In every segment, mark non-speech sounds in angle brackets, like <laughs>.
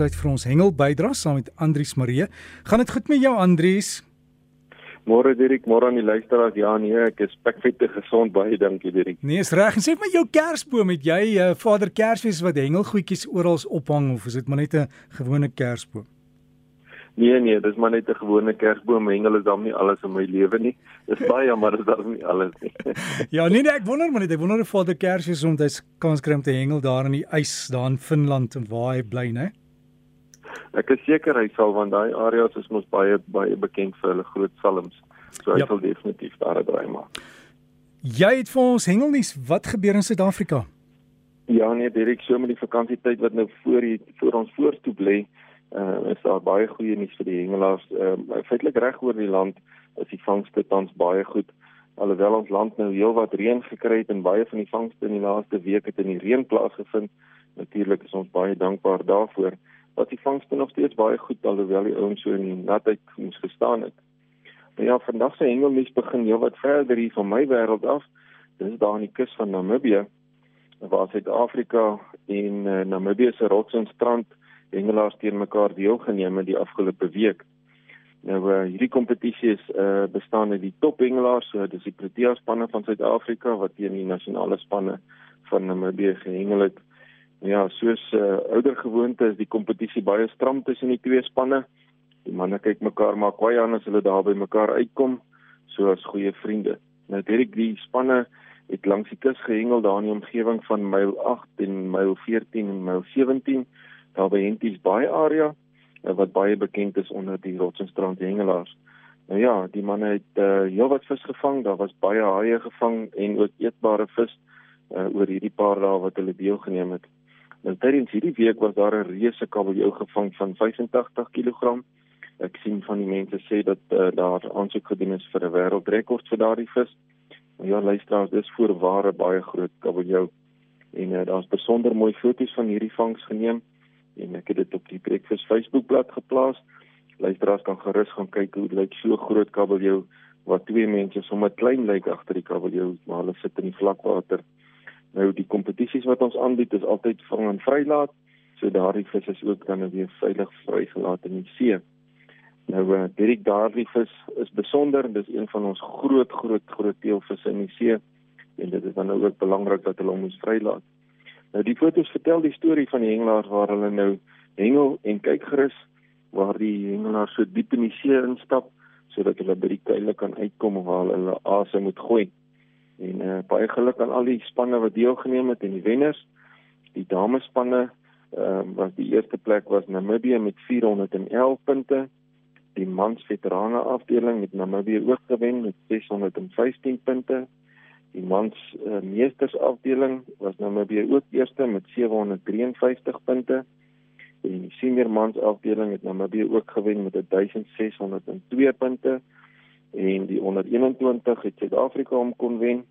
tyd vir ons hengel bydra saam met Andrius Marie. Gaan dit goed met jou Andrius? Môre Dirk, môre aan die luisteraars. Ja nee, ek is spekvette gesond baie dankie Dirk. Nee, is reg. En sê my jou kersboom, het jy uh, Vader Kersfees wat hengelgoedjies oral ophang of is dit maar net 'n gewone kersboom? Nee nee, dis maar net 'n gewone kersboom. Hengel is dan nie alles in my lewe nie. Dis baie jammer as dit nie alles nie. <laughs> <laughs> ja, nee nee, ek wonder maar net, ek wonder of Vader Kersfees om dit kans kry om te hengel daar in die ys daar in Finland en waar hy bly, né? Ek is seker hy sal want daai areas is mos baie baie bekend vir hulle groot salms. So hy yep. sal definitief daar 'n draai maak. Jy het vir ons hengelnuus, wat gebeur in Suid-Afrika? Ja nee, direk so met die vakansietyd wat nou voor hier voor ons voortoe lê, uh, is daar baie goeie nuus vir die hengelaars. Ehm uh, feitelik reg oor die land is die vangste tans baie goed. Alhoewel ons land nou heelwat reën gekry het en baie van die vangste in die laaste week het in die reën plaasgevind, natuurlik is ons baie dankbaar daarvoor wat die vangste nog steeds baie goed alhoewel die ouens so in die natheid moes gestaan het. Maar ja, vandag se hengelnuus begin heel wat verder hier van my wêreld af. Dis daar aan die kus van Namibië waar Suid-Afrika en uh, Namibië se rots en strand hengelaars teen mekaar deelgeneem het die afgelope week. Nou uh, hierdie kompetisie is uh, bestaan uit die top hengelaars, so dis die Protea spanne van Suid-Afrika wat teen die nasionale spanne van Namibië gehengel het. Ja, soos uh, ouer gewoonte is die kompetisie baie stram tussen die twee spanne. Die manne kyk mekaar maar kwai aan as hulle daar by mekaar uitkom, soos goeie vriende. Nou direk die spanne het langs die kus gehengel daar in die omgewing van myl 8 en myl 14 en myl 17 daar by Henties Baai area uh, wat baie bekend is onder die Rotsstrand hengelaars. Nou ja, die manne het uh, heelwat vis gevang, daar was baie haie gevang en ook eetbare vis uh, oor hierdie paar dae wat hulle deelgeneem het. Nou tydens hierdie week was daar 'n reuse kabeljou gevang van 85 kg. Ek sien van die mense sê dat uh, daar aansoek gedoen is vir 'n wêreldrekord vir daardie vis. Maar ja, luisteraars, dis voorware baie groot kabeljou en uh, daar's besonder mooi foto's van hierdie vangs geneem en ek het dit op die Breakfast Facebookblad geplaas. Luisteraars kan gerus gaan kyk hoe lyk so groot kabeljou wat twee mense sommer klein lyk agter die kabeljou, maar hulle sit in die vlakwater. Nou die kompetisies wat ons aanbied is altyd vang en vrylaat, so daardie vis is ook dan weer veilig vrygelaat in die see. Nou uh, Derek daardie vis is besonder, dis een van ons groot groot groot teelvisse in die see en dit is dan nou ook belangrik dat hulle hom moet vrylaat. Nou die foto's vertel die storie van die hengelaars waar hulle nou hengel en kyk gerus waar die hengelaars so diep in die see instap sodat hulle by die kuile kan uitkom waar hulle asem moet gooi. En uh, baie geluk aan al die spanne wat deelgeneem het en die wenners. Die damespanne ehm uh, was die eerste plek was Namibië met 411 punte. Die mans veterane afdeling het Namibië ook gewen met 615 punte. Die mans uh, meesters afdeling was Namibië ook eerste met 753 punte. En die senior mans afdeling het Namibië ook gewen met 1602 punte en die 121 het Suid-Afrika om kon wen.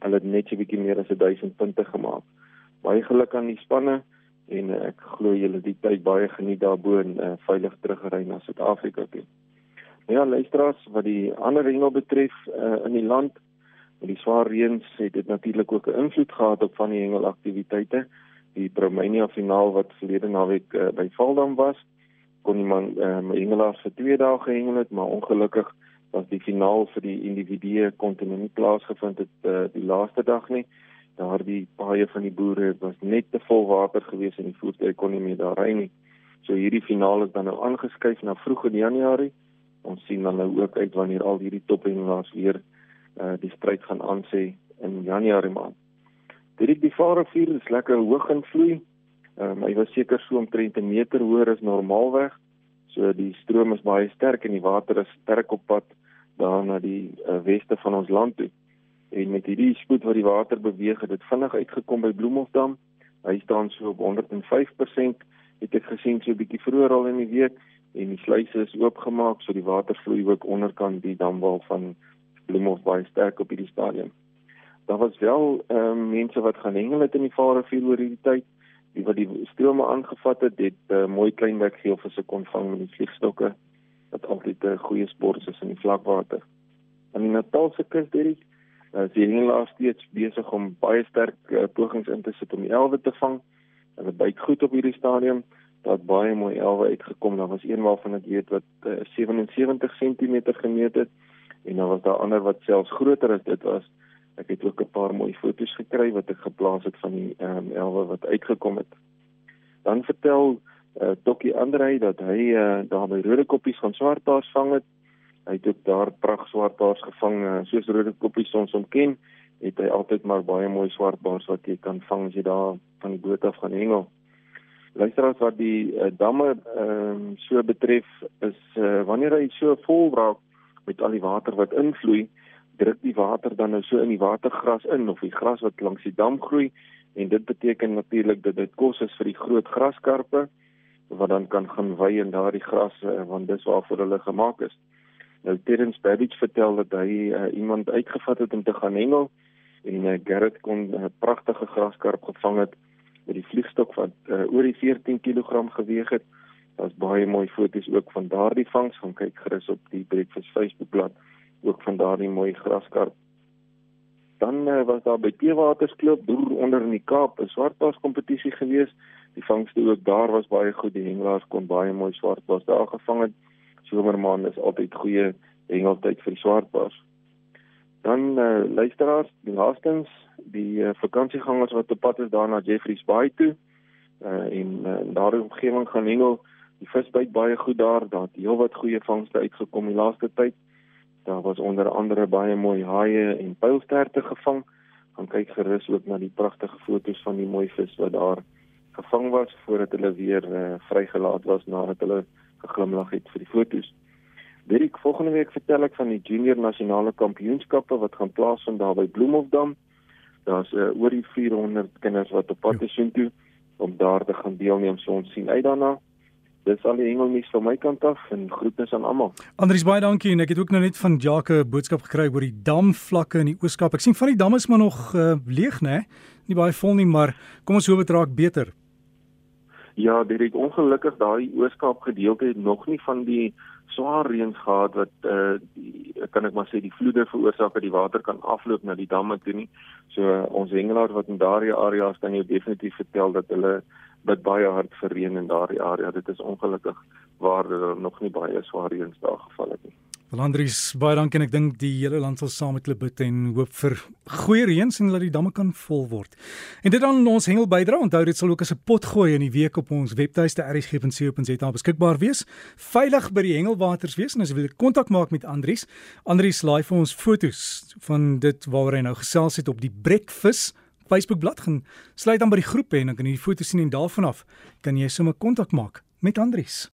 Hulle het net so bietjie meer as 1000 punte gemaak. Baie geluk aan die spanne en uh, ek glo julle die tyd baie geniet daarbo en uh, veilig teruggery na Suid-Afrika toe. Ja, luisteraars, wat die ander hengel betref uh, in die land, met die swaar reëns het dit natuurlik ook 'n invloed gehad op van die hengelaktiwiteite. Die Promenia finaal wat verlede naweek uh, by Valdam was, kon iemand uh, my hengelaars vir 2 dae gehengel het, maar ongelukkig was die finaal vir die individue kontinent nie plaasgevind het uh, die laaste dag nie. Daardie baie van die boere was net te vol water gewees en die voertuie kon nie meer daar ry nie. So hierdie finaal is dan nou aangeskuif na vroeg in Januarie. Ons sien dan nou ook uit wanneer al hierdie tophengelaars weer uh, die stryd gaan aansê in Januarie maand. Dit die Vaalrivier is lekker hoog in vloei. Um, hy was seker so omtrent 'n meter hoër as normaalweg. So die stroom is baie sterk en die water is sterk op pad daar na die uh, weste van ons land toe. En met hierdie spoed wat die water beweeg, het dit vinnig uitgekom by Bloemhofdam. Hy staan so op 105%. Het ek gesien so 'n bietjie vroeër al in die week en die sluise is oopgemaak so die water vloei ook onderkant die damwal van Bloemhof baie sterk op hierdie stadium. Daar was wel ehm um, mense wat gaan hengel het in die Vaalrivier oor hierdie tyd. Die wat die strome aangevat het, het uh, mooi klein weggeelvisse kon vang met die vliegstokke wat altyd 'n goeie sport is in die vlakwater. Aan die Natalse kus hierdie is die hengelaars steeds besig om baie sterk uh, pogings in te sit om elwe te vang. Hulle byt goed op hierdie stadium. Daar het baie mooi elwe uitgekom. Daar was een waarvan ek weet wat uh, 77 cm gemeet het en dan was daar ander wat selfs groter as dit was. Ek het ook 'n paar mooi foto's gekry wat ek geplaas het van die um, elwe wat uitgekom het. Dan vertel uh, Tokkie Andrei dat hy uh, daar by rode koppies van swartbaars vang het. Hy het ook daar pragt swartbaars gevang uh, soos rode koppies ons omken. Het hy altyd maar baie mooi swartbaars wat jy kan vang as jy daar van die boot af gaan hengel. Luisteraars wat die uh, damme ehm um, so betref is uh, wanneer hy so vol raak met al die water wat invloei, druk die water dan nou so in die watergras in of die gras wat langs die dam groei en dit beteken natuurlik dat dit kos is vir die groot graskarpe wat dan kan gaan wy in daardie gras want dis waarvoor hulle gemaak is. Nou Terence Babbage vertel dat hy uh, iemand uitgevat het om te gaan hengel en uh, Garrett kon 'n uh, pragtige graskarp gevang het met die vliegstok wat uh, oor die 14 kg geweg het. Daar's baie mooi foto's ook van daardie vangs, gaan kyk gerus op die Breakfast Facebookblad ook van daardie mooi graskarp. Dan uh, was daar by Teewaterskloof deur onder in die Kaap 'n swartbaars kompetisie gewees. Die vangste ook daar was baie goed. Die hengelaars kon baie mooi swartbaars daar gevang het. Somermaand is altyd goeie hengeltyd vir die swartbaars. Dan uh, luisteraars, die laastens, die uh, vakansiegangers wat op pad is daar na Jeffreys Bay toe. Uh, en uh, in daardie omgewing gaan hengel. Die vis byt baie goed daar. Daar het heelwat goeie vangste uitgekom die laaste tyd. Daar was onder andere baie mooi haie en pylsterte gevang. Gaan kyk gerus ook na die pragtige foto's van die mooi vis wat daar gevang was voordat hulle weer uh, vrygelaat was nadat hulle geglimlag het vir die foto's. Week volgende week vertel ek van die junior nasionale kampioenskappe wat gaan plaasvind daar by Bloemhofdam. Daar's uh, oor die 400 kinders wat op pad is toe om daar te gaan deelneem. So ons sien uit daarna dis al die hengelnuus van my kant af en groete aan almal. Andries baie dankie en ek het ook nou net van Jacques 'n boodskap gekry oor die damvlakke in die Ooskaap. Ek sien van die damme is maar nog uh, leeg nê. Nie baie vol nie, maar kom ons hoop dit raak beter. Ja, dit is ongelukkig daai Ooskaap gedeelte het nog nie van die swaar reën gehad wat uh die, kan ek maar sê die vloede veroorsaak dat die water kan afloop na die damme toe nie. So uh, ons hengelaars wat in daardie areas kan jou definitief vertel dat hulle bid baie hard vir reën in daardie area. Dit is ongelukkig waar daar nog nie baie swaar reënsdae geval het nie. Valandries, baie dankie en ek dink die hele land sal saam met hulle bid en hoop vir goeie reëns en dat die damme kan vol word. En dit dan ons hengel bydra. Onthou dit sal ook as 'n pot gooi in die week op ons webtuiste rsg.co.za beskikbaar wees. Veilig by die hengelwaters wees en as jy wil kontak maak met Andries, Andries laai vir ons fotos van dit waaroor hy nou gesels het op die Breakfast Facebookblad gaan sluit dan by die groep en dan kan jy die foto's sien en daarvan af kan jy sommer kontak maak met Andries.